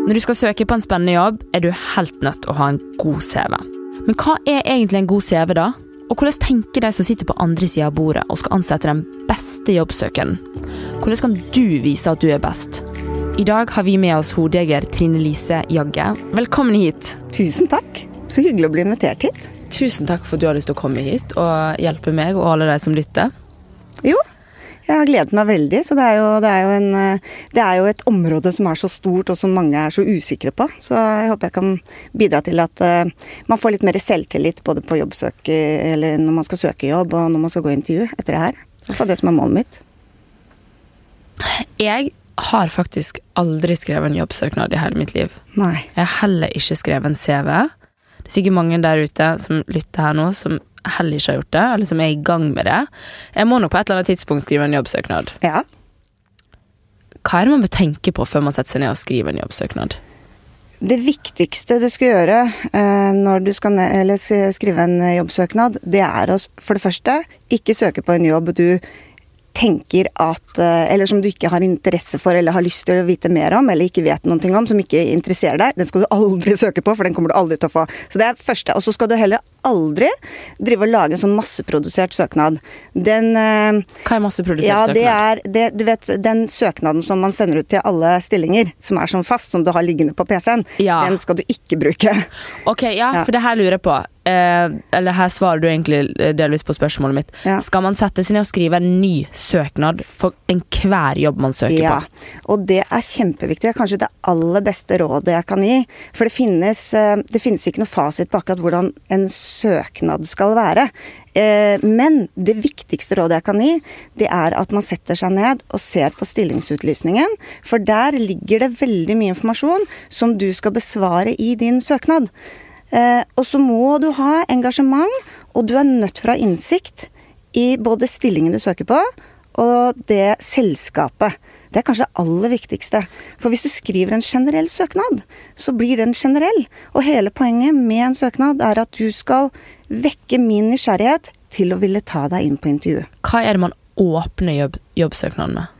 Når du skal søke på en spennende jobb, er du helt nødt til å ha en god CV. Men hva er egentlig en god CV, da? Og hvordan tenker de som sitter på andre sida av bordet og skal ansette den beste jobbsøkeren? Hvordan kan du vise at du er best? I dag har vi med oss hodejeger Trine Lise Jagge. Velkommen hit. Tusen takk. Så hyggelig å bli invitert hit. Tusen takk for at du har lyst til å komme hit og hjelpe meg og alle de som lytter. Jo, jeg har gledet meg veldig. Så det er, jo, det, er en, eh, det er, jo, et område som er så stort, og som mange er så usikre på. Så jeg håper jeg kan bidra til at uh, man får litt mer selvtillit både på jobbsøk, eller når man skal søke jobb, og når man skal gå i intervju etter det her. Det er det som er målet mitt. Jeg har faktisk aldri skrevet en jobbsøknad i hele mitt liv. Nei. Jeg har heller ikke skrevet en CV. Det er sikkert mange der ute som lytter her nå, som heller ikke har gjort det, eller som er i gang med det. Jeg må nok på et eller annet tidspunkt skrive en jobbsøknad. Ja. Hva er det man bør tenke på før man setter seg ned og skriver en jobbsøknad? Det viktigste du skal gjøre eh, når du skal skrive en jobbsøknad, det er å for det første ikke søke på en jobb du tenker at eh, Eller som du ikke har interesse for eller har lyst til å vite mer om, eller ikke vet noe om, som ikke interesserer deg, den skal du aldri søke på, for den kommer du aldri til å få. Så det er første. Og så skal du heller aldri drive og lage en sånn masseprodusert søknad. Den eh, Hva er masseprodusert ja, søknad? Er det, du vet, den søknaden som man sender ut til alle stillinger, som er sånn fast, som du har liggende på PC-en, ja. den skal du ikke bruke. Ok, ja, ja. for det her lurer jeg på. Eh, eller her svarer du egentlig eh, delvis på spørsmålet mitt. Ja. Skal man sette seg ned og skrive en ny søknad for enhver jobb man søker ja. på? Ja, og det er kjempeviktig. Det er kanskje det aller beste rådet jeg kan gi. For det finnes, eh, det finnes ikke noe fasit på akkurat hvordan en søknad skal være. Eh, men det viktigste rådet jeg kan gi, det er at man setter seg ned og ser på stillingsutlysningen. For der ligger det veldig mye informasjon som du skal besvare i din søknad. Eh, og så må du ha engasjement, og du er nødt for å ha innsikt i både stillingen du søker på, og det selskapet. Det er kanskje det aller viktigste. For hvis du skriver en generell søknad, så blir den generell. Og hele poenget med en søknad er at du skal vekke min nysgjerrighet til å ville ta deg inn på intervju. Hva er det man åpner jobb, jobbsøknaden med?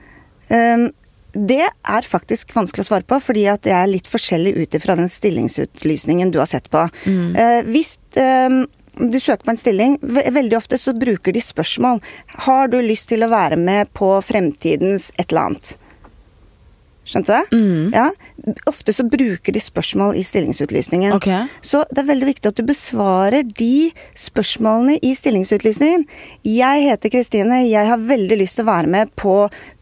Um, det er faktisk vanskelig å svare på, fordi at det er litt forskjellig ut ifra den stillingsutlysningen du har sett på. Mm. Eh, hvis eh, du søker på en stilling, veldig ofte så bruker de spørsmål. Har du lyst til å være med på fremtidens et eller annet? Skjønte du? Mm. Ja. Ofte så bruker de spørsmål i stillingsutlysningen. Okay. Så det er veldig viktig at du besvarer de spørsmålene i stillingsutlysningen. Jeg heter Kristine, jeg har veldig lyst til å være med på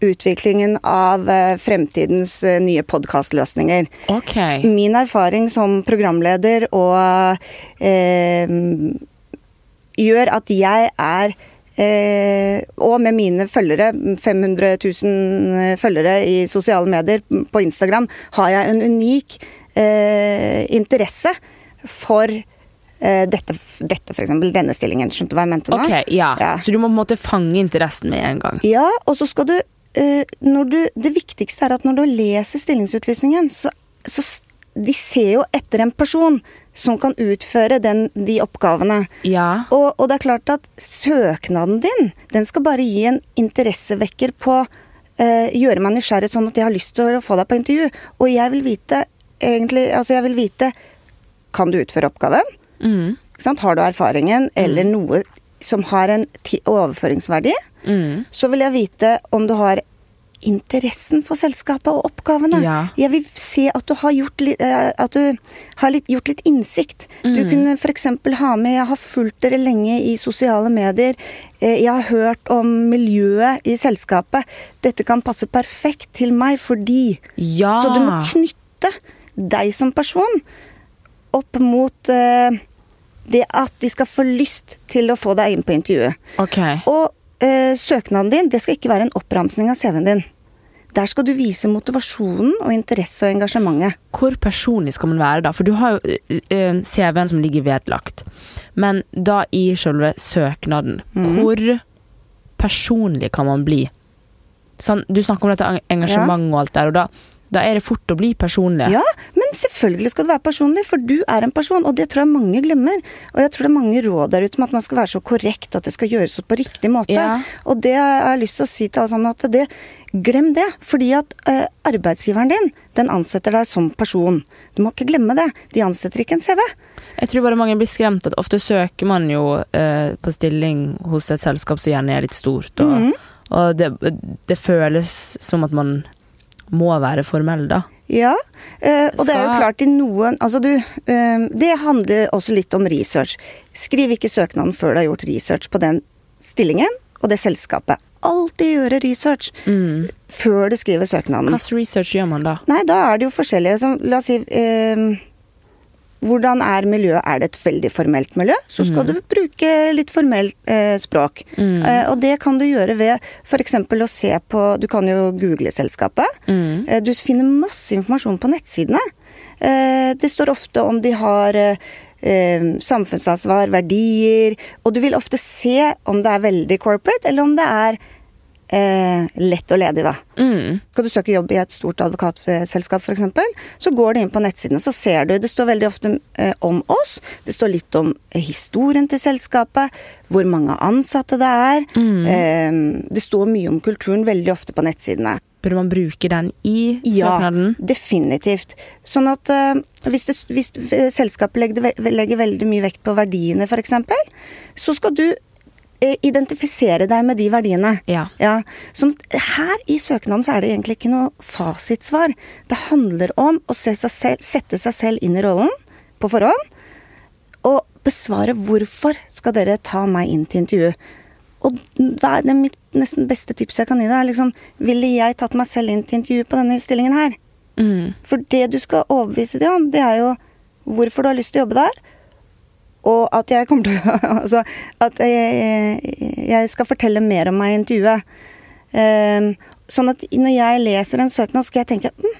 utviklingen av eh, fremtidens eh, nye podkastløsninger. Okay. Min erfaring som programleder og eh, gjør at jeg er Eh, og med mine følgere, 500 000 følgere i sosiale medier på Instagram, har jeg en unik eh, interesse for eh, dette, dette f.eks. denne stillingen. Skjønte du hva jeg mente nå? Ok, ja. ja. Så du må på en måte fange interessen med en gang? Ja, og så skal du, eh, du Det viktigste er at når du leser stillingsutlysningen, så, så de ser jo etter en person som kan utføre den, de oppgavene. Ja. Og, og, det er klart at søknaden din, den skal bare gi en interessevekker på eh, Gjøre meg nysgjerrig sånn at jeg har lyst til å få deg på intervju. Og jeg vil vite egentlig Altså, jeg vil vite Kan du utføre oppgaven? Mm. Har du erfaringen eller mm. noe som har en overføringsverdi? Mm. Så vil jeg vite om du har interessen for selskapet og oppgavene. Ja. Jeg vil se at du har gjort litt, eh, at du har litt, gjort litt innsikt. Mm. Du kunne f.eks. ha med Jeg har fulgt dere lenge i sosiale medier. Eh, jeg har hørt om miljøet i selskapet. Dette kan passe perfekt til meg fordi ja. Så du må knytte deg som person opp mot uh, det at de skal få lyst til å få deg inn på intervjuet. Okay. Og eh, søknaden din det skal ikke være en oppramsing av CV-en din. Der skal du vise motivasjonen og interesse og engasjementet. Hvor personlig skal man være da? For du har jo uh, CV-en som ligger vedlagt. Men da i selve søknaden, mm. hvor personlig kan man bli? Sånn, du snakker om dette engasjementet ja. og alt der, og da, da, er det fort å bli personlig. Ja, men selvfølgelig skal du være personlig, for du er en person, og det tror jeg mange glemmer. Og jeg tror det er mange råd der ute om at man skal være så korrekt, at det skal gjøres på riktig måte. Ja. Og det har jeg lyst til å si til alle sammen at det Glem det, fordi at ø, arbeidsgiveren din, den ansetter deg som person. Du må ikke glemme det. De ansetter ikke en CV. Jeg tror bare mange blir skremt at ofte søker man jo ø, på stilling hos et selskap som gjerne er litt stort, og, Mhm. og det, det føles som at man må være formell, da. Ja, eh, og det er jo klart i noen Altså du, eh, det handler også litt om research. Skriv ikke søknaden før du har gjort research på den stillingen og det selskapet. Alltid gjøre research før du skriver søknaden. Slags research gjør man da? Nei, da er det jo forskjellige. Som, la oss si eh, Hvordan er miljøet? Er det et veldig formelt miljø? Så skal du bruke litt formelt eh, språk. Eh, og det kan du gjøre ved f.eks. å se på Du kan jo google selskapet. Eh, du finner masse informasjon på nettsidene. Eh, det står ofte om de har eh, samfunnsansvar, verdier, og du vil ofte se om det er veldig corporate, eller om det er eh, lett og ledig, da. Mm. Skal du søke jobb i et stort advokatselskap f.eks., så går du inn på nettsidene, så ser du Det står veldig ofte eh, om oss. Det står litt om eh, historien til selskapet, hvor mange ansatte det er. Eh, det står mye om kulturen veldig ofte på nettsidene. Burde man bruke den i Ja, definitivt. Sånn at uh, hvis, det, hvis eh, selskapet legger, legger veldig mye vekt på verdiene f.eks., så skal du identifisere deg med de verdiene. Ja. Ja, sånn at her i søknaden så er det egentlig ikke noe fasitsvar. Det handler om å se seg selv, sette seg selv inn i rollen på forhånd, og besvare hvorfor skal dere ta meg inn til intervju. Og hva er det mitt nesten beste tipset jeg kan gi deg, er liksom Ville jeg tatt meg selv inn til intervju på denne stillingen her? Mm. For det du skal overbevise dem om, det er jo hvorfor du har lyst til å jobbe der. Og at jeg kommer til å Altså at jeg, jeg skal fortelle mer om meg i intervjuet. Ehm, sånn at når jeg leser en søknad, skal jeg tenke hm,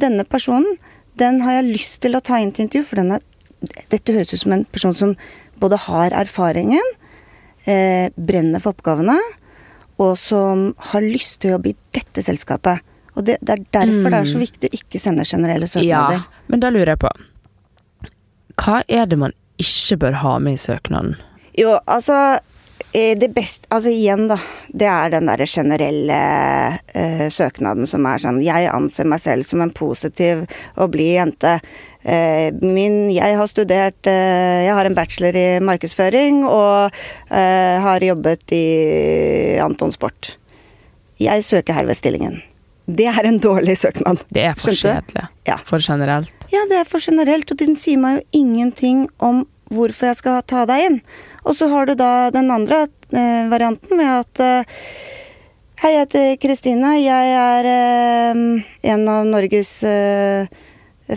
denne personen den har jeg lyst til å ta inn til intervju, for den er, dette høres ut som en person som både har erfaringen, eh, brenner for oppgavene, og som har lyst til å jobbe i dette selskapet. Og det, det er derfor det er så viktig å ikke sende generelle søknader. ja. Men da lurer jeg på Hva er det man ikke bør ha med i søknaden? Jo, altså eh, det beste Altså igjen, da. Det er den derre generelle eh, søknaden som er sånn Jeg anser meg selv som en positiv og blid jente. Eh, min Jeg har studert eh, Jeg har en bachelor i markedsføring og eh, har jobbet i Anton Sport. Jeg søker herved stillingen. Det er en dårlig søknad. Det er for kjedelig. Ja. For generelt. Ja, det er for generelt, og den sier meg jo ingenting om hvorfor jeg skal ta deg inn. Og så har du da den andre eh, varianten med at eh, Hei, jeg heter Kristine. Jeg er eh, en av Norges eh,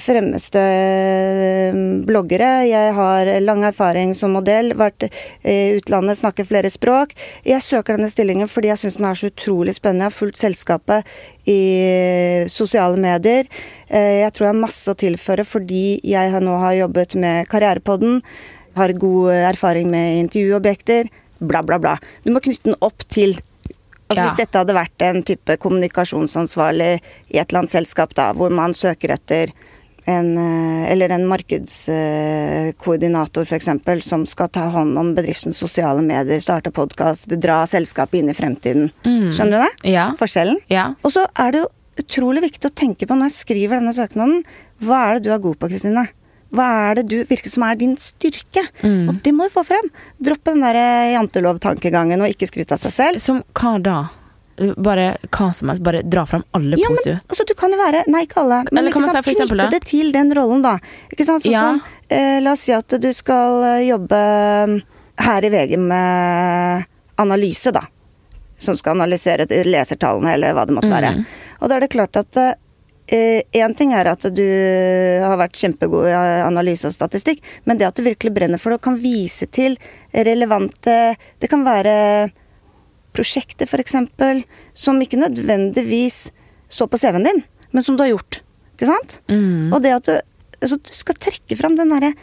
fremmeste eh, bloggere. Jeg har lang erfaring som modell, vært i utlandet, snakker flere språk. Jeg søker denne stillingen fordi jeg syns den er så utrolig spennende. Jeg har fulgt selskapet i sosiale medier. Eh, Jeg tror jeg har masse å tilføre fordi jeg nå har jobbet med Karrierepodden, har god erfaring med intervjuobjekter, bla, bla, bla. Du må knytte den opp til Altså Ja. Hvis dette hadde vært en type kommunikasjonsansvarlig i et eller annet selskap, da, hvor man søker etter en, eh, eller en markedskoordinator f.eks. som skal ta hånd om bedriftens sosiale medier, starte podkast, dra selskapet inn i fremtiden. Skjønner du det? Ja. Forskjellen? Ja. Og så er det jo utrolig viktig å tenke på når jeg skriver denne søknaden, hva er det du er god på, Kristine? Hva er det du virker som er din styrke? Og det må du få frem. Droppe den der jantelovtankegangen og ikke skryte av seg selv. Som hva da? Bare hva som helst. Bare dra fram alle Ja, men positive. altså, du kan jo være Nei, ikke alle. Men Eller ikke sant, si knytte det? til den rollen, da. Ikke sant? Sånn Ja. som eh, La oss si at du skal eh, jobbe eh, her i VG med analyse, da. Som skal analysere lesertallene, eller hva det måtte være. Mm. Og da er det klart at Én ting er at du har vært kjempegod i analyse og statistikk, men det at du virkelig brenner for det og kan vise til relevante Det kan være prosjekter, f.eks., som ikke nødvendigvis så på CV-en din, men som du har gjort. Ikke sant? Mm. Og det at du, altså, du skal trekke fram den derre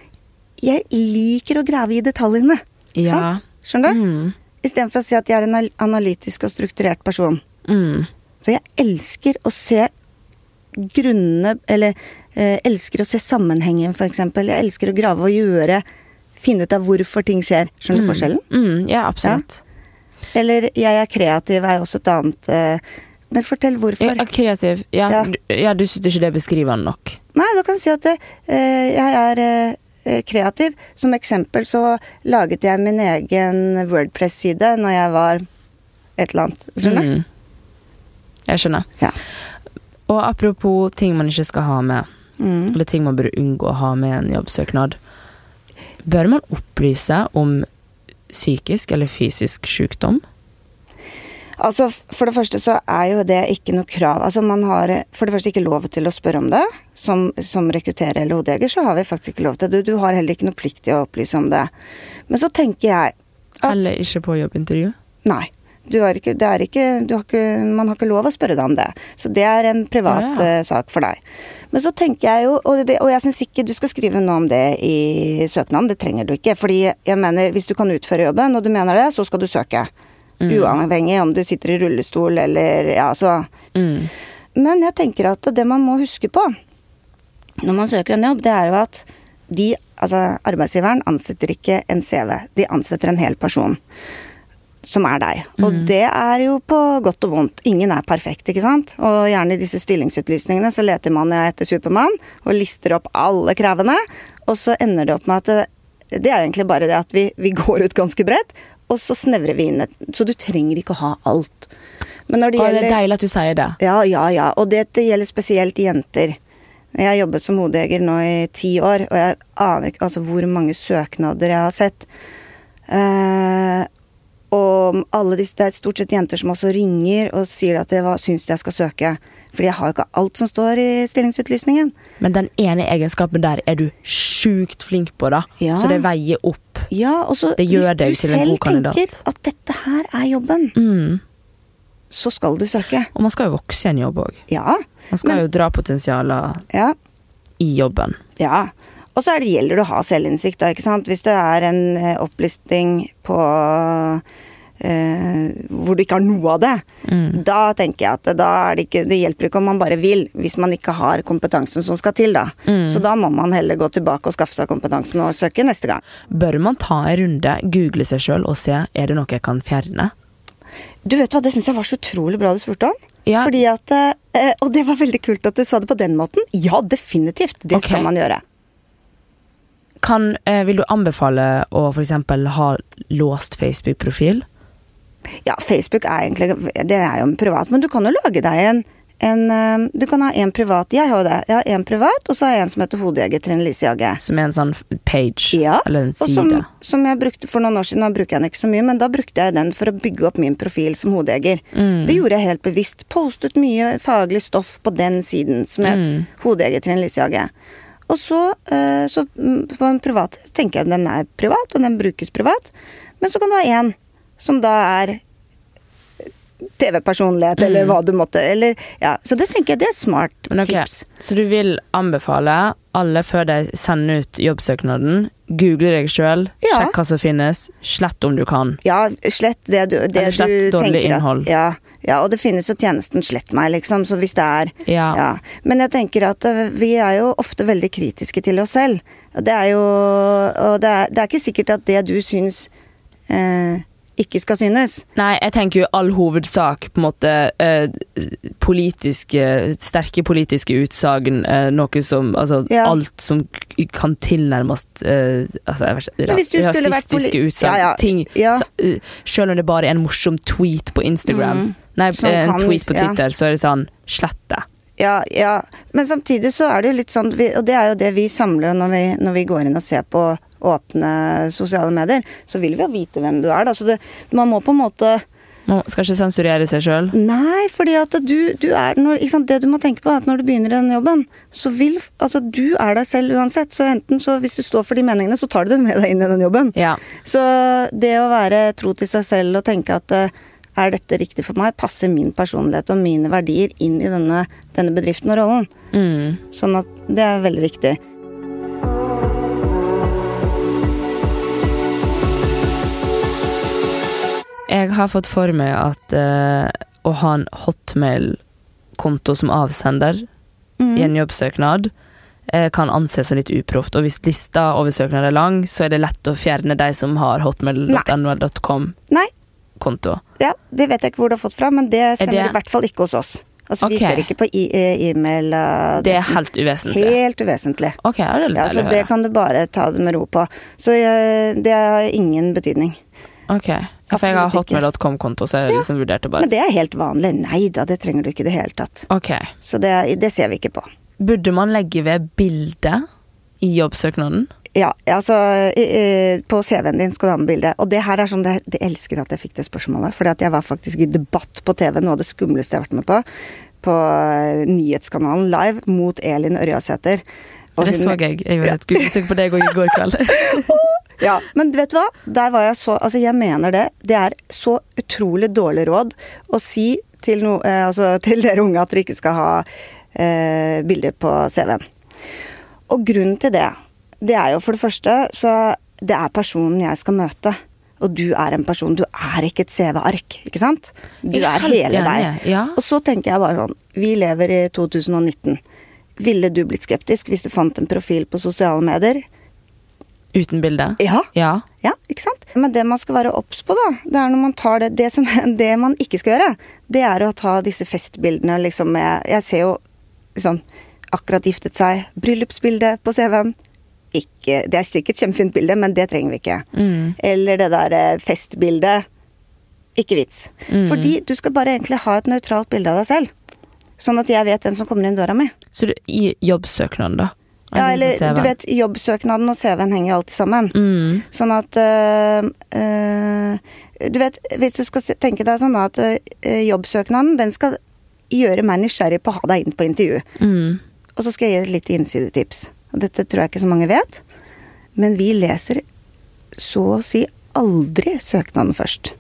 Jeg liker å grave i detaljene. Ikke Ja. sant? Skjønner du? Mm. Istedenfor å si at jeg er en analytisk og strukturert person. Mm. Så jeg elsker å se grunne Eller eh, elsker å se sammenhengen, f.eks. Jeg elsker å grave og gjøre Finne ut av hvorfor ting skjer. Skjønner du Mm. forskjellen? Mm, ja, absolutt. Eller jeg er kreativ er også et annet eh, Men fortell hvorfor. Ja, kreativ. Ja, Ja. Du, ja, du syns ikke det er beskrivende nok? Nei, da kan jeg si at eh, jeg er eh, kreativ. Som eksempel så laget jeg min egen Wordpress-side når jeg var et eller annet. Skjønner du? Mm. Jeg skjønner. Ja. Og apropos ting man ikke skal ha med, Mm. eller ting man burde unngå å ha med en jobbsøknad. Bør man opplyse om psykisk eller fysisk sykdom? Altså, For det første så er jo det ikke noe krav. Altså, Man har for det første ikke lov til å spørre om det. Som, som rekrutterer eller hodejeger så har vi faktisk ikke lov til det. Du, du har heller ikke noe plikt til å opplyse om det. Men så tenker jeg at Eller ikke på jobbintervju? Nei. Du har ikke, det er ikke, du har ikke, man har ikke lov å spørre deg om det. Så det er en privat Ja. eh, sak for deg. Men så tenker jeg jo, og, det, og jeg syns ikke du skal skrive noe om det i søknaden. Det trenger du ikke. Fordi jeg mener, hvis du kan utføre jobben, og du mener det, så skal du søke. Mm. Uavhengig om du sitter i rullestol eller ja, så Mm. Men jeg tenker at det man må huske på når man søker en jobb, det er jo at de, altså arbeidsgiveren ansetter ikke en CV. De ansetter en hel person. Som er deg. Og Mm. det er jo på godt og vondt. Ingen er perfekt, ikke sant. Og gjerne i disse stillingsutlysningene så leter man etter Supermann og lister opp alle kravene. Og så ender det opp med at det, det er egentlig bare det at vi, vi går ut ganske bredt, og så snevrer vi inn et Så du trenger ikke å ha alt. Men når det Å, det er deilig at du sier det. ja, ja, ja. Og dette gjelder spesielt jenter. Jeg har jobbet som hodejeger nå i ti år, og jeg aner ikke altså, hvor mange søknader jeg har sett. Eh, og disse, det er stort sett jenter som også ringer og sier at de syns jeg skal søke. Fordi jeg har jo ikke alt som står i stillingsutlysningen. Men den ene egenskapen der er du sjukt flink på, da. Ja. Så det veier opp. Ja, og så hvis du selv tenker at dette her er jobben, Mm. så skal du søke. Og man skal jo vokse i en jobb òg. Ja. Man skal Men- jo dra potensialer Ja. i jobben. Ja. Og så er det, gjelder det å ha selvinnsikt, da, ikke sant. Hvis det er en eh, opplisting på Uh, hvor du ikke har noe av det, Mm. da tenker jeg at da er det ikke Det hjelper ikke om man bare vil, hvis man ikke har kompetansen som skal til, da. Mm. Så da må man heller gå tilbake og skaffe seg kompetansen og søke neste gang. Bør man ta en runde, google seg sjøl og se er det noe jeg kan fjerne? Du vet hva, det syns jeg var så utrolig bra du spurte om. Ja. Fordi at uh, Og det var veldig kult at du sa det på den måten. Ja, definitivt. Det okay. skal man gjøre. Kan, eh, vil du anbefale å f.eks. ha låst Facebook-profil? Ja, Facebook er egentlig Det er jo en privat, men du kan jo lage deg en, en eh, Du kan ha en privat Jeg har jo det. Jeg har en privat, og så har jeg en som heter Hodejeger Trine Lise Jage. Som er en sånn page? Ja, Eller en side? som, som jeg brukte for noen år siden, nå bruker jeg den ikke så mye, men da brukte jeg den for å bygge opp min profil som hodejeger. Mm. Det gjorde jeg helt bevisst. Postet mye faglig stoff på den siden, som het Mm. Hodejeger Trine Lise Jagge. Og så, eh, så mm, på en privat tenker jeg den er privat, og den brukes privat. Men så kan du ha en som da er TV-personlighet, eller hva du måtte Eller ja. Så det tenker jeg det er smart Mm. Men ok, tips. Så du vil anbefale alle før de sender ut jobbsøknaden, google deg sjøl, Ja. sjekk hva som finnes, slett om du kan. Ja, slett det du, det Eller slett du dårlig tenker innhold. at ja, ja, og det finnes jo tjenesten Slett meg, liksom, så hvis det er Ja. ja. Men jeg tenker at eh, vi er jo ofte veldig kritiske til oss selv. Og det er jo Og det er, det er ikke sikkert at det du syns eh, ikke skal synes. Nei, jeg tenker jo all hovedsak på en måte eh, politiske Sterke politiske utsagn, eh, noe som Altså Ja. alt som kan tilnærmes eh, Altså, Rasistiske utsagn. Ja, ja. Ting eh, Selv om det bare er en morsom tweet på Instagram, Mm. Nei, eh, en kan tweet på på ja. Twitter, så er det sånn Slett det. Ja, ja. Men samtidig så er det jo litt sånn Og det er jo det vi samler når vi, når vi går inn og ser på åpne sosiale medier. Så vil vi jo vite hvem du er, da. Så det, man må på en måte Man skal ikke sensurere seg sjøl. Nei, fordi at du, du er når, Det du må tenke på, er at når du begynner den jobben, så vil Altså, du er deg selv uansett. Så enten så hvis du står for de meningene, så tar du dem med deg inn i den jobben. Ja. Så det å være tro til seg selv og tenke at eh, er dette riktig for meg, passer min personlighet og mine verdier inn i denne, denne bedriften og rollen. Mm. Sånn at det er veldig viktig. Jeg har fått for meg at uh, å ha en hotmail-konto som avsender i en jobbsøknad eh, kan anses som litt uproft. Og hvis lista over søknader er lang, så er det lett å fjerne de som har hotmail.nhl.com-konto. Ja, Det vet jeg ikke hvor du har fått fra, men det stemmer det- i hvert fall ikke hos oss. Altså, okay. Vi ser ikke på eh, e-mail. eh, Det er helt uvesentlig. Helt uvesentlig. Ok, ja, det Ja, så det kan du bare ta det med ro på. Så jeg, det har ingen betydning. Ok, ja, for jeg har hotmail.com-konto, så jeg liksom vurderte bare Men det er helt vanlig. Nei da, det trenger du ikke i det hele tatt. Ok. Så det, det ser vi ikke på. Burde man legge ved bilde i jobbsøknaden? Ja, altså På CV-en din skal du ha med bilde. Og det her er sånn, det, det elsker at jeg fikk det spørsmålet. Fordi at jeg var faktisk i debatt på TV, noe av det skumleste jeg har vært med på. På eh, nyhetskanalen live mot Elin Ørjasæter. Det så jeg. Jeg gjorde et google-søk på deg i går kveld. Ja, men vet du hva? Der var jeg så Altså, jeg mener det. Det er så utrolig dårlig råd å si til, no, eh, altså, til dere unge at dere ikke skal ha eh, bilder på CV-en. Og grunnen til det, det er jo for det første så Det er personen jeg skal møte. Og du er en person. Du er ikke et CV-ark, ikke sant? Du er hele deg. ja. Og så tenker jeg bare sånn Vi lever i 2019. Ville du blitt skeptisk hvis du fant en profil på sosiale medier? Uten bilde? Ja. Ja. Ja, ikke sant? Men det man skal være obs på, da, det er når man tar det Det, som, det man ikke skal gjøre, det er å ta disse festbildene liksom med Jeg ser jo sånn Akkurat giftet seg. Bryllupsbilde på CV-en. Ikke Det er sikkert kjempefint bilde, men det trenger vi ikke. Mm. Eller det der eh, festbildet. Ikke vits. Mm. Fordi du skal bare egentlig ha et nøytralt bilde av deg selv. Sånn at jeg vet hvem som kommer inn døra mi. Så du, i jobbsøknaden, da? Ja, Eller du vet, jobbsøknaden og CV-en henger jo alltid sammen. mm. Sånn at øh, øh, Du vet, hvis du skal tenke deg sånn at øh, jobbsøknaden, den skal gjøre meg nysgjerrig på å ha deg inn på intervju. Mm. Og så skal jeg gi et lite innsidetips. Og dette tror jeg ikke så mange vet. Men vi leser så å si aldri søknaden først.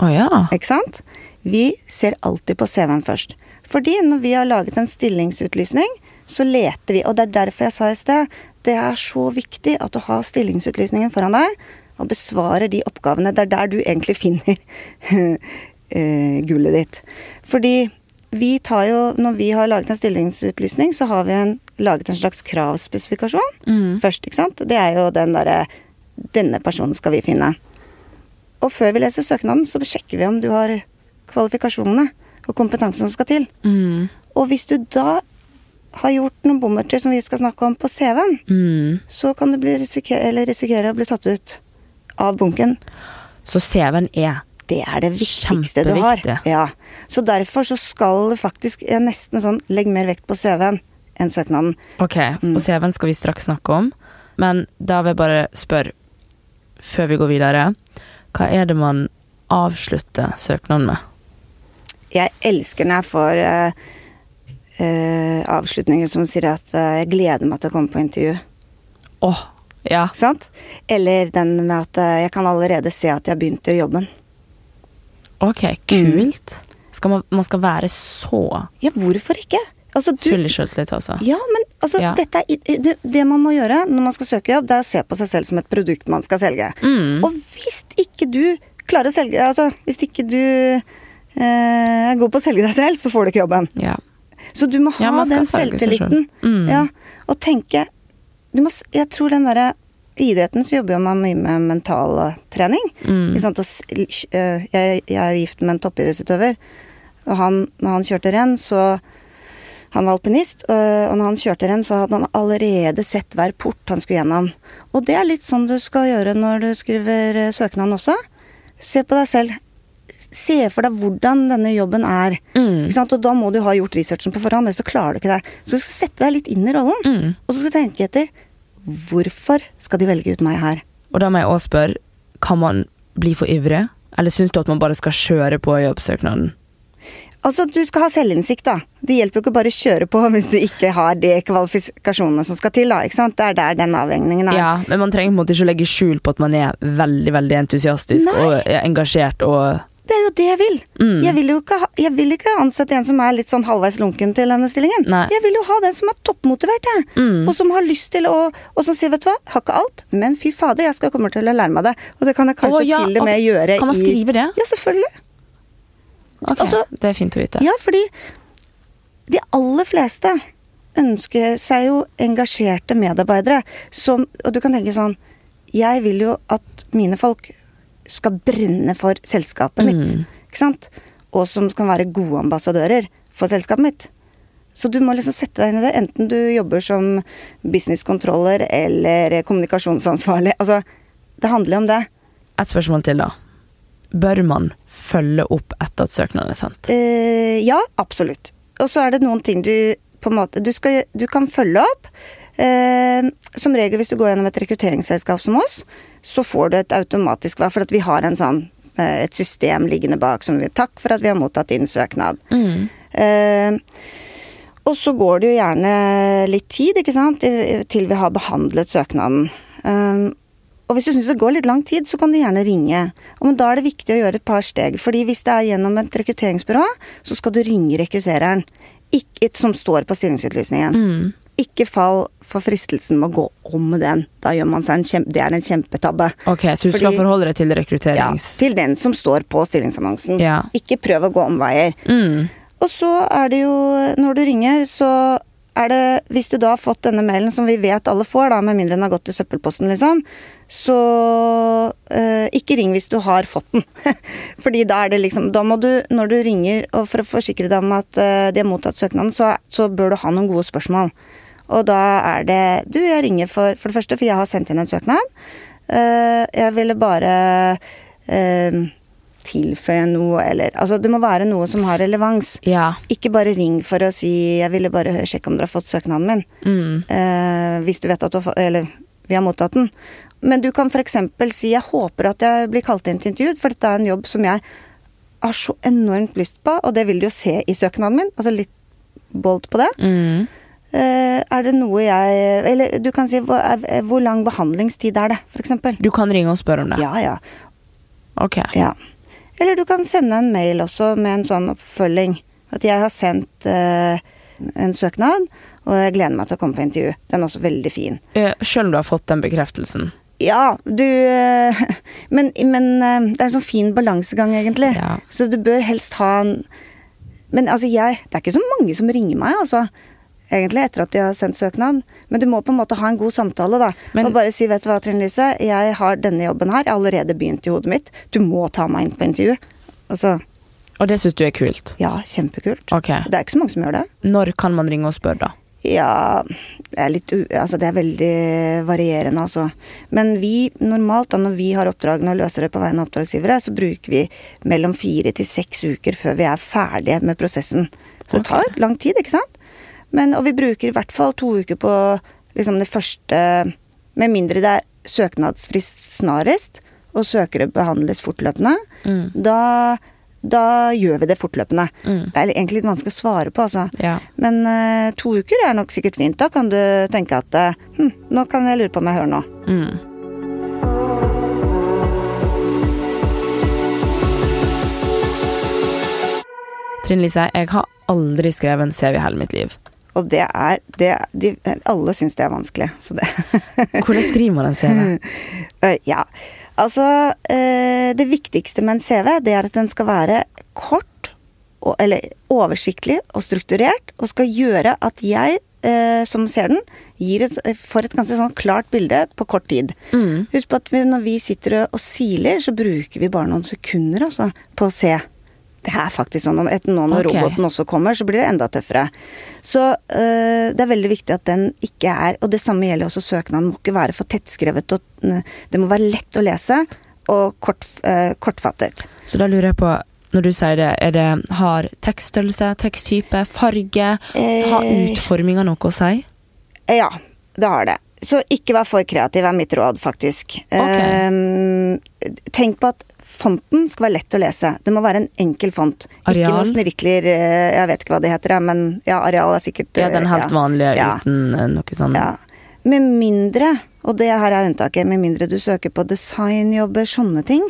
Å ja. Ikke sant? Vi ser alltid på CV-en først. Fordi når vi har laget en stillingsutlysning, så leter vi. Og det er derfor jeg sa i sted, det er så viktig at du har stillingsutlysningen foran deg, og besvarer de oppgavene. Det er der du egentlig finner eh, gullet ditt. Fordi vi tar jo, når vi har laget en stillingsutlysning, så har vi en, laget en slags kravspesifikasjon Mm. først, ikke sant? Det er jo den derre Denne personen skal vi finne. Og før vi leser søknaden, så sjekker vi om du har kvalifikasjonene og kompetansen som skal til. Mm. Og hvis du da har gjort noen bommerter som vi skal snakke om på CV-en, Mm. så kan du bli risikere, eller risikere å bli tatt ut av bunken. Så CV-en er Det er det viktigste du har. Ja. Så derfor så skal faktisk nesten sånn legg mer vekt på CV-en enn søknaden. Ok, Mm. og CV-en skal vi straks snakke om. Men da vil jeg bare spørre, før vi går videre, hva er det man avslutter søknaden med? Jeg elsker når jeg får uh, uh, avslutninger som sier at uh, jeg gleder meg til å komme på intervju. Åh, ja. Sant? Eller den med at jeg kan allerede se at jeg har begynt i jobben. Ok, kult. Skal man, man skal være så Ja, hvorfor ikke? Altså, du, full i altså. ja, men altså, Ja. dette er, det, det man må gjøre når man skal søke jobb, det er å se på seg selv som et produkt man skal selge. Mm. Og hvis ikke du klarer å selge Altså, hvis ikke du eh, er god på å selge deg selv, så får du ikke jobben. Ja. Så du må ha Ja, den selvtilliten. selv. Mm. Ja, og tenke du må, Jeg tror den derre I idretten så jobber man mye med mental eh, trening. Mm. Øh, jeg, jeg er jo gift med en toppidrettsutøver. Og han, når han kjørte renn, så Han var alpinist, og når han kjørte renn, så hadde han allerede sett hver port han skulle gjennom. Og det er litt sånn du skal gjøre når du skriver øh, søknaden også. Se på deg selv. Se for deg hvordan denne jobben er. Mm. Og da må du ha gjort researchen på forhånd, ellers så klarer du ikke det. Så du skal sette deg litt inn i rollen, Mm. og så skal du tenke etter. Hvorfor skal de velge ut meg her? Og da må jeg også spørre, kan man bli for ivrig? Eller syns du at man bare skal kjøre på jobbsøknaden? Altså, du skal ha selvinnsikt, da. Det hjelper jo ikke bare å kjøre på hvis du ikke har de kvalifikasjonene som skal til, da. Ikke sant? Det er der den avhengningen er. Ja, men man trenger på en måte ikke å legge skjul på at man er veldig veldig entusiastisk Nei. og er engasjert og Det er jo det jeg vil. Mm. Jeg vil ikke, jeg vil ikke ansette en som er litt sånn halvveis lunken til denne stillingen. Nei. Jeg vil jo ha den som er toppmotivert, jeg. Mm. Og som har lyst til å Og som sier, vet du hva, har ikke alt, men fy fader, jeg skal komme til å lære meg det. Og det kan jeg kanskje oh, ja, til og med gjøre Kan man skrive det? Ja, selvfølgelig. Ok, Altså- det er fint å vite. Ja, fordi de aller fleste ønsker seg jo engasjerte medarbeidere som Og du kan tenke sånn Jeg vil jo at mine folk skal brenne for selskapet mitt. Mm. Ikke sant? Og som kan være gode ambassadører for selskapet mitt. Så du må liksom sette deg inn i det, enten du jobber som businesskontroller eller kommunikasjonsansvarlig. Altså, det handler om det. Et spørsmål til, da. Bør man følge opp etter at søknaden er sendt? Eh, ja, absolutt. Og så er det noen ting du på en måte Du, skal, du kan følge opp. Eh, som regel hvis du går gjennom et rekrutteringsselskap som oss, så får du et automatisk hva, for at vi har en sånn, eh, et system liggende bak som vi Takk for at vi har mottatt din søknad. Eh, og så går det jo gjerne litt tid, ikke sant, til vi har behandlet søknaden. Eh, og hvis du syns det går litt lang tid, så kan du gjerne ringe. Og men da er det viktig å gjøre et par steg. fordi hvis det er gjennom et rekrutteringsbyrå, så skal du ringe rekruttereren. Ikke, som står på stillingsutlysningen. Ikke fall for fristelsen med å gå om den. Da gjør man seg en kjempe, det er en kjempetabbe. Ok, så du skal forholde deg til Ja, rekrutterings... til den som står på stillingsannonsen. Ja. Ikke prøv å gå omveier. Mm. Og så er det jo, når du ringer, så er det Hvis du da har fått denne mailen, som vi vet alle får, da, med mindre den har gått til søppelposten, liksom, så øh, ikke ring hvis du har fått den. Fordi da er det liksom Da må du, når du ringer og for å forsikre deg om at øh, de har mottatt søknaden, så, så bør du ha noen gode spørsmål. Og da er det Du, jeg ringer for For det første, for jeg har sendt inn en søknad. Eh, jeg ville bare eh, tilføye noe, eller Altså, det må være noe som har relevans. Ja. Ikke bare ring for å si 'jeg ville bare sjekke om dere har fått søknaden min'. Mm. Eh, hvis du vet at du har fått Eller vi har mottatt den. Men du kan f.eks. si 'jeg håper at jeg blir kalt inn til intervju', for dette er en jobb som jeg har så enormt lyst på, og det vil du jo se i søknaden min. Altså litt bold på det. Mm. Eh, er det noe jeg Eller du kan si hvor, er- hvor lang behandlingstid er det, f.eks. Du kan ringe og spørre om det? Ja, ja. Ok. Ja. Eller du kan sende en mail også med en sånn oppfølging. At jeg har sendt eh, en søknad, og jeg gleder meg til å komme på intervju. Den er også veldig fin. Eh, Selv om du har fått den bekreftelsen? Ja, du eh, Men, men eh, det er en sånn fin balansegang, egentlig. Ja. Så du bør helst ha en Men altså, jeg Det er ikke så mange som ringer meg, altså. Egentlig, etter at de har sendt søknad. Men du må på en måte ha en god samtale, da. Men- og bare si 'vet du hva, Trine Lise, jeg har denne jobben her. Jeg har allerede begynt i hodet mitt. Du må ta meg inn på intervju. Altså, Og det syns du er kult? ja, kjempekult. Ok. Det er ikke så mange som gjør det. Når kan man ringe og spørre, da? Ja det er, litt, altså det er veldig varierende, altså. Men vi normalt, da når vi har oppdragene og løser det på vegne av oppdragsgivere, så bruker vi mellom fire til seks uker før vi er ferdige med prosessen. Så det tar lang tid, ikke sant? Men, og vi bruker i hvert fall to uker på liksom det første Med mindre det er søknadsfrist snarest, og søkere behandles fortløpende. Mm. Da, da gjør vi det fortløpende. Mm. Så det er egentlig litt vanskelig å svare på, altså. Ja. Men uh, to uker er nok sikkert fint. Da kan du tenke at uh, hm, nå kan jeg lure på om jeg hører noe. Mm. Trine Lise, jeg har aldri skrevet en CV i hele mitt liv. Og det er det, de, Alle syns det er vanskelig, så det Hvordan skriver man en CV? Eh, Ja. Altså, eh, det viktigste med en CV, det er at den skal være kort, eller oversiktlig og strukturert, og skal gjøre at jeg, eh, som ser den, et, får et ganske sånn klart bilde på kort tid. Mm. Husk på at vi, når vi sitter og siler, så bruker vi bare noen sekunder altså, på å se. Det er faktisk sånn, etter nå når okay. roboten også kommer, så blir det enda tøffere. Så øh, det er veldig viktig at den ikke er Og det samme gjelder også søknaden. Må ikke være for tettskrevet. Og, det må være lett å lese og kort, øh, kortfattet. Så da lurer jeg på, når du sier det, er det har tekststørrelse, teksttype, farge? Har Eh. utforminga noe å si? Ja, det har det. Så ikke vær for kreativ, er mitt råd, faktisk. Ehm, tenk på at fonten skal være lett å lese. Det må være en enkel font. Ikke Areal? noe snirkler eh, Jeg vet ikke hva det heter, men ja, areal er sikkert Ja, den eh, helt ja. vanlige Ja. uten eh, noe sånn Ja. Med mindre, og det her er unntaket, med mindre du søker på designjobber, sånne ting,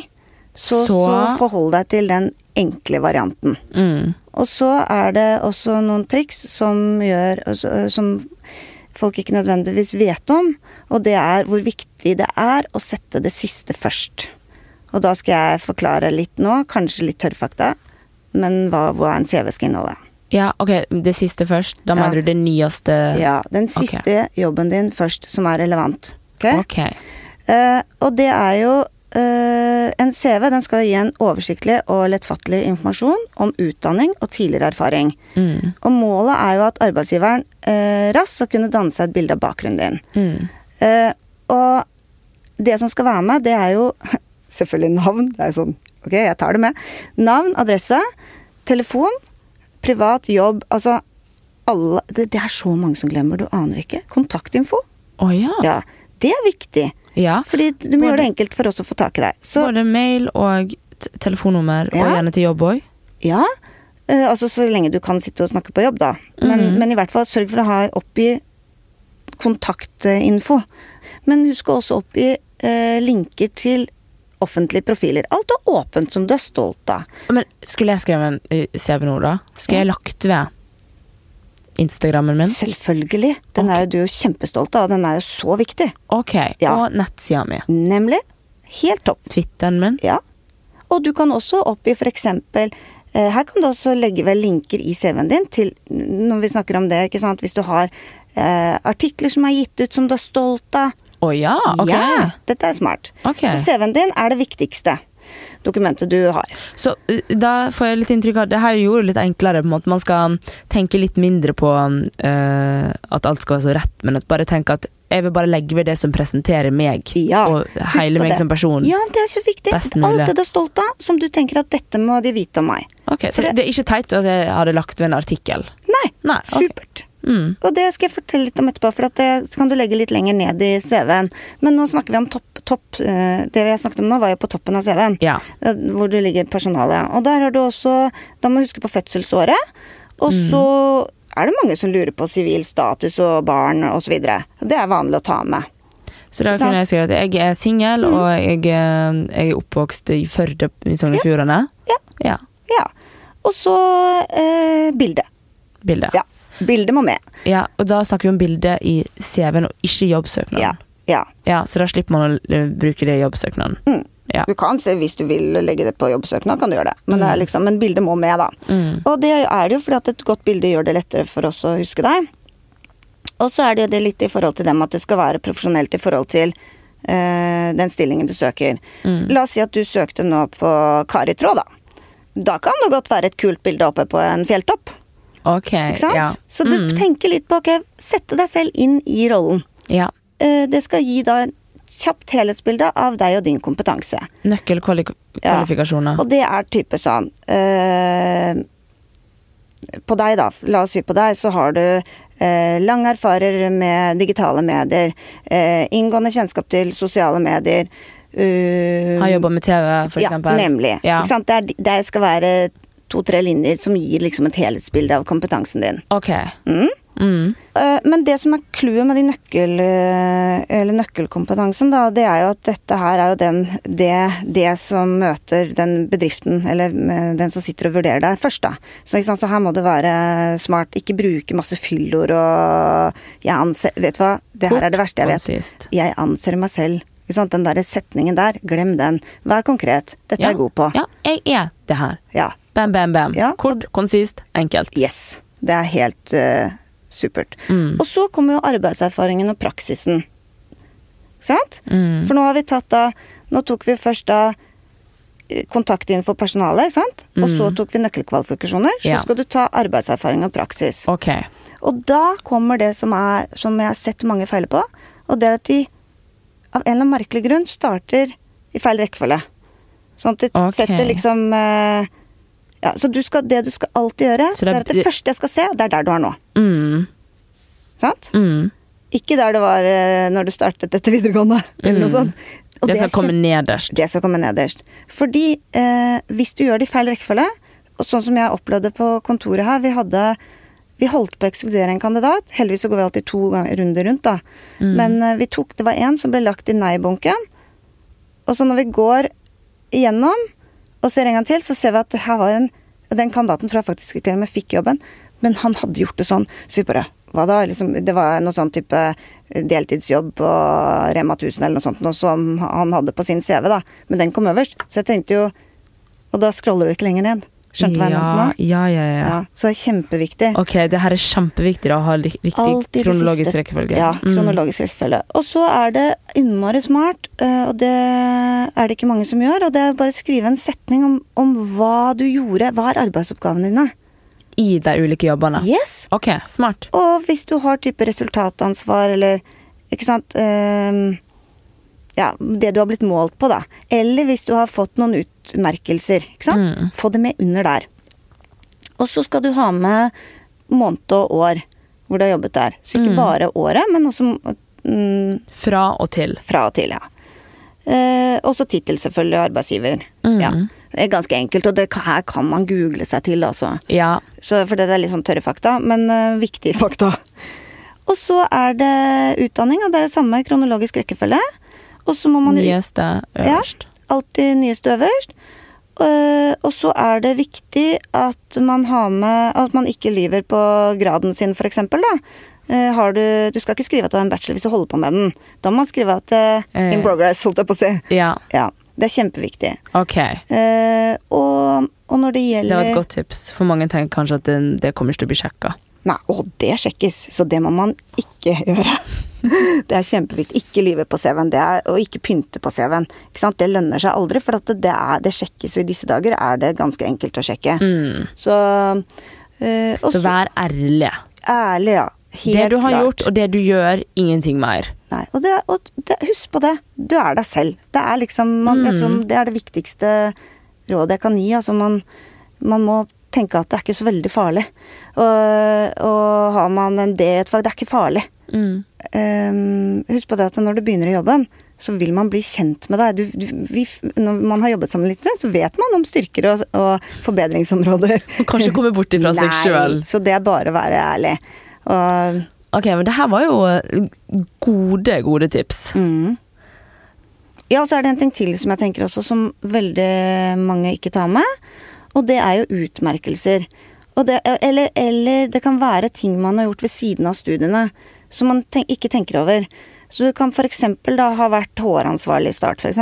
så, så... Så- forhold deg til den enkle varianten. Mm. Og så er det også noen triks som gjør Som folk ikke nødvendigvis vet om, og det er hvor viktig det er å sette det siste først. Og da skal jeg forklare litt nå, kanskje litt tørrfakta, men hva, hva en CV skal inneholde. Ja, ok, det siste først. Da Ja. mener du det nyeste Ja, den siste jobben din først, som er relevant. Ok? okay. Uh, og det er jo En CV den skal gi en oversiktlig og lettfattelig informasjon om utdanning og tidligere erfaring. Mm. Og målet er jo at arbeidsgiveren eh, raskt skal kunne danne seg et bilde av bakgrunnen din. Mm. Eh, og det som skal være med, det er jo selvfølgelig navn. Det er jo sånn, ok, jeg tar det med. Navn, adresse, telefon, privat, jobb. Altså alle det, det er så mange som glemmer, du aner ikke. Kontaktinfo. Oh, ja. Ja, det er viktig. Ja. Fordi du må gjøre det enkelt for oss å få tak i deg. Så Både mail og telefonnummer, og gjerne til jobb òg. ja, eh, altså så lenge du kan sitte og snakke på jobb, da. Men, Mhm. men i hvert fall sørg for å ha oppgi kontaktinfo. Men husk å også oppgi eh, linker til offentlige profiler. Alt er åpent, som du er stolt av. Men skulle jeg skrevet en eh, CV nå, da? Skulle Ja. jeg lagt ved Instagrammen min? Selvfølgelig. Den er jo du jo kjempestolt av, den er jo så viktig. Ok. Ja. Og nettsida mi. Nemlig. Helt topp. Twitteren min. Ja. Og du kan også oppgi eksempel eh, Her kan du også legge ved linker i CV-en din til Når vi snakker om det, ikke sant. Hvis du har eh, artikler som er gitt ut som du er stolt av. Å ja, ok. Ja, dette er smart. Okay. Så CV-en din er det viktigste dokumentet du har. Så uh, da får jeg litt inntrykk av at det her gjorde det litt enklere. på en måte. Man skal tenke litt mindre på uh, at alt skal være så rett, men at bare tenke at jeg vil bare legge ved det som presenterer meg, Ja, og hele meg det. som person. Ja, det er så viktig. Alt det du er stolt av, som du tenker at dette må de vite om meg. Ok, Så det, det- er ikke teit at jeg hadde lagt ved en artikkel? Nei, Nei, ok. supert. Mm. Og det skal jeg fortelle litt om etterpå, for det kan du legge litt lenger ned i CV-en. Men nå snakker vi om topp, topp eh, Det vi har snakket om nå, var jo på toppen av CV-en. Ja. eh, Hvor det ligger personalet. Og der har du også Da må du huske på fødselsåret. Og Mm. så er det mange som lurer på sivil status og barn osv. Det er vanlig å ta med. Så da kunne jeg skrive at jeg er singel, og jeg, eh, jeg er oppvokst i Førde i Sogn og Fjordane. Ja. Ja. Ja. Og så eh, bilde. Bilde. Ja. Bildet må med. Ja, og da snakker vi om bildet i CV-en, og ikke jobbsøknaden. Ja. Ja. Ja, så da slipper man å eh, bruke det i jobbsøknaden. Mm. Ja. Du kan se hvis du vil legge det på jobbsøknad, kan du gjøre det. Men, det er liksom, men bildet må med, da. Mm. Og det er det jo fordi at et godt bilde gjør det lettere for oss å huske deg. Og så er det det litt i forhold til dem at det skal være profesjonelt i forhold til øh, den stillingen du søker. Mm. La oss si at du søkte nå på Karitråd, da. Da kan det godt være et kult bilde oppe på en fjelltopp. Ok, Ikke sant? ja. Så du Mm. tenker litt på ok, sette deg selv inn i rollen. ja. Eh, det skal gi da en kjapt helhetsbilde av deg og din kompetanse. Nøkkelkvalifikasjoner. Ja, Og det er type sånn eh, På deg, da. La oss si på deg, så har du eh, lang erfarer med digitale medier. Eh, inngående kjennskap til sosiale medier. Uh, Har jobba med TV, for ja, eksempel. nemlig. Ja. Ikke sant? Det, er, det skal være to-tre linjer som gir liksom et helhetsbilde av kompetansen din. Ok. Mm. Mm. Men det som er clouet med de nøkkel, eh, eller nøkkelkompetansen, da, det er jo at dette her er jo den, det, det som møter den bedriften, eller eh, den som sitter og vurderer deg først, da. Så, så her må du være smart. Ikke bruke masse fyllord og jeg anser Vet du hva, det her er det verste jeg vet. Jeg anser meg selv. Den der setningen der, glem den. Vær konkret. Dette er jeg god på. Ja, jeg er det her. Ja. Bam, bam, bam. Ja, Kort, konsist, enkelt. Yes. Det er helt eh, supert. Mm. Og så kommer jo arbeidserfaringen og praksisen. Sant? Mm. For nå har vi tatt da Nå tok vi først da eh, for personalet, sant? Mm. Og så tok vi nøkkelkvalifikasjoner. Så Mm. Ja. skal du ta arbeidserfaring og praksis. Okay. Og da kommer det som er Som jeg har sett mange feile på, og det er at de av en eller annen merkelig grunn starter i feil rekkefølge. Sånn at de okay. setter liksom eh, Ja, så du skal, det du skal alltid gjøre, Så det er- at det første jeg skal se, det er der du er nå. Mm. Sant? Mm. Ikke der det var eh, når du startet etter videregående, eller noe Mm. sånt. Og Det skal komme nederst. det skal komme nederst. Fordi eh, hvis du gjør det i feil rekkefølge, og sånn som jeg opplevde på kontoret her, vi hadde vi holdt på å ekskludere en kandidat. Heldigvis så går vi alltid to runder rundt, da. Mm. Men eh, vi tok Det var en som ble lagt i nei-bunken. Og så når vi går igjennom og ser en gang til, så ser vi at her var en Den kandidaten tror jeg faktisk til og med fikk jobben, men han hadde gjort det sånn. Så vi bare Hva da? Liksom, det var noe sånn type deltidsjobb på Rema 1000 eller noe sånt, noe som han hadde på sin CV, da. Men den kom øverst. Så jeg tenkte jo Og da scroller du ikke lenger ned. Skjønte du hva jeg mente nå? Ja, ja, ja. Ja, så det er kjempeviktig. Ok, det her er kjempeviktig å ha riktig Alltid det kronologisk siste. rekkefølge. Ja, Mm. kronologisk rekkefølge. Og så er det innmari smart, eh, og det er det ikke mange som gjør, og det er bare å skrive en setning om, om hva du gjorde. Hva er arbeidsoppgavene dine? I de ulike jobbene. Yes! Ok, smart. Og hvis du har type resultatansvar, eller ikke sant ehm, Ja, det du har blitt målt på, da. Eller hvis du har fått noen utmerkelser, ikke sant. Mm. Få det med under der. Og så skal du ha med måned og år hvor du har jobbet der. Så ikke Mm. bare året, men også mm, Fra og til. fra og til, ja. Eh, også tittel, selvfølgelig, arbeidsgiver. Mm. Ja. Det er ganske enkelt, og det, her kan man google seg til, altså. Ja. Så, for det er litt sånn tørre fakta, men uh, viktige fakta. Og så er det utdanning, og det er det samme kronologisk rekkefølge. Og så må man Nyeste øverst. Ja, alltid nyeste øverst. Eh, og så er det viktig at man har med At man ikke lyver på graden sin, eksempel. Eh, har du, du skal ikke skrive at du har en bachelor hvis du holder på med den. Da må man skrive at uh, in progress, holdt jeg på å si. Ja, Ja, det er kjempeviktig. ok. Uh, og, og når det Det var et godt tips. For mange tenker kanskje at det, det kommer ikke til å bli sjekka. Nei, og det sjekkes, så det må man ikke gjøre. Det er kjempeviktig. Ikke lyve på CV-en, og ikke pynte på CV-en. Det lønner seg aldri, for at det, er, det sjekkes, og i disse dager er det ganske enkelt å sjekke. Mm. Så eh, også, Så vær ærlig. ærlig, ja. Helt det du har klart. gjort, og det du gjør, ingenting mer. Nei, og, det, og det, husk på det. Du er deg selv. Det er liksom man, Jeg Mm. tror det er det viktigste rådet jeg kan gi. Altså man, man må tenke at det er ikke så veldig farlig. Og, og har man en D i et fag, det er ikke farlig. Mm. Ehm, husk på det at når du begynner i jobben, så vil man bli kjent med deg. Du, du, vi, når man har jobbet sammen litt, så vet man om styrker og, og forbedringsområder. Og kanskje komme bort ifra seg sjøl. Så det er bare å være ærlig. Og Ok, men det her var jo eh, gode, gode tips. mm. Ja, og så er det en ting til som jeg tenker også, som veldig mange ikke tar med. Og det er jo utmerkelser. Og det, eller, eller det kan være ting man har gjort ved siden av studiene som man ten ikke tenker over. Så du kan f.eks. da ha vært HR-ansvarlig i Start, f.eks.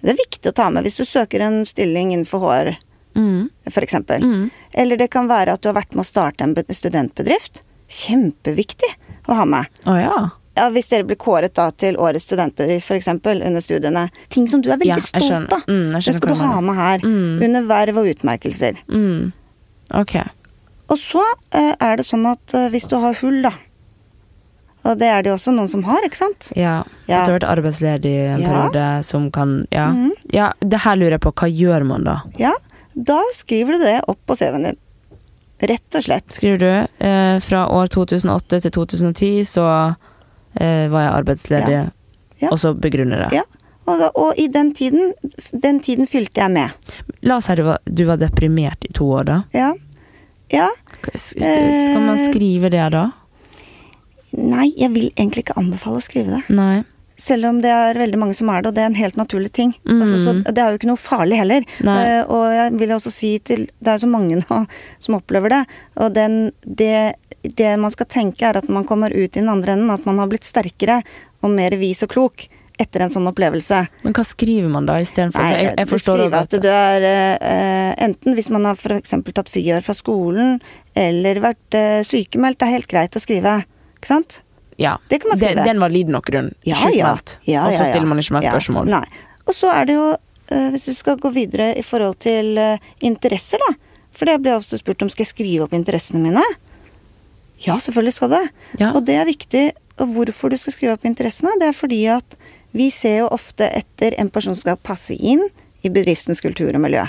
Det er viktig å ta med hvis du søker en stilling innenfor HR, Mm. f.eks. Mm. Eller det kan være at du har vært med å starte en studentbedrift. Kjempeviktig å ha med. Oh, ja. Ja, Hvis dere blir kåret da til årets studentbedrift f.eks. under studiene. Ting som du er veldig Ja, stolt av. Mm, det skal du ha med her. Mm. Under verv og utmerkelser. Mm. Ok. Og så eh, er det sånn at eh, hvis du har hull, da Og det er det jo også noen som har, ikke sant? Ja. Ja. Du har vært arbeidsledig en Ja. periode som kan ja. Mm. ja. Det her lurer jeg på. Hva gjør man da? Ja, da skriver du det opp på CV-en din. Rett og slett. Skriver du eh, fra år 2008 til 2010 så eh, var jeg arbeidsledig, Ja. Ja. og så begrunner det. Ja. Og, da, og i den tiden Den tiden fylte jeg med. La oss si du var, du var deprimert i to år, da. Ja. Ja. Skal man Eh. skrive det da? Nei, jeg vil egentlig ikke anbefale å skrive det. Nei. Selv om det er veldig mange som er det, og det er en helt naturlig ting. Mm. Altså, så det er jo ikke noe farlig heller. Eh, og jeg vil også si til Det er jo så mange nå som opplever det. Og den, det, det man skal tenke, er at man kommer ut i den andre enden, at man har blitt sterkere og mer vis og klok etter en sånn opplevelse. Men hva skriver man da istedenfor? Jeg, jeg du forstår skriver at du er uh, enten hvis man har f.eks. tatt friår fra skolen, eller vært uh, sykemeldt, det er helt greit å skrive. Ikke sant? Ja. Det kan man skrive. Den, den valid nok grunn. Ja, Sjukmeldt. ja. Ja, og så stiller man ikke mer spørsmål. Nei. Og så er det jo, eh, hvis vi skal gå videre i forhold til eh, interesser, da. For det blir ofte spurt om skal jeg skrive opp interessene mine. Ja, selvfølgelig skal det. Og det er viktig. Og hvorfor du skal skrive opp interessene, det er fordi at vi ser jo ofte etter en person som skal passe inn i bedriftens kultur og miljø.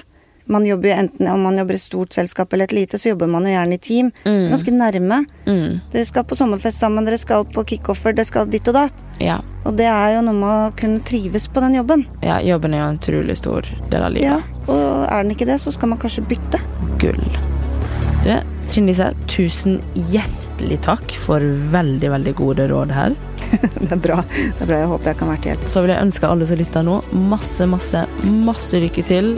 Man jobber jo enten Om man jobber i stort selskap eller et lite, så jobber man jo gjerne i team. Mm. Ganske nærme. Mm. Dere skal på sommerfest sammen, dere skal på kickoffer, dere skal ditt og datt. Ja. Og det er jo noe med å kunne trives på den jobben. ja. Jobben er jo en utrolig stor del av livet. Ja. Og er den ikke det, så skal man kanskje bytte. Gull. Du, Trine Lise, tusen hjertelig takk for veldig, veldig gode råd her. Det er bra. Det er bra. Jeg håper jeg kan være til hjelp. Så vil jeg ønske alle som lytter nå, masse, masse, masse lykke til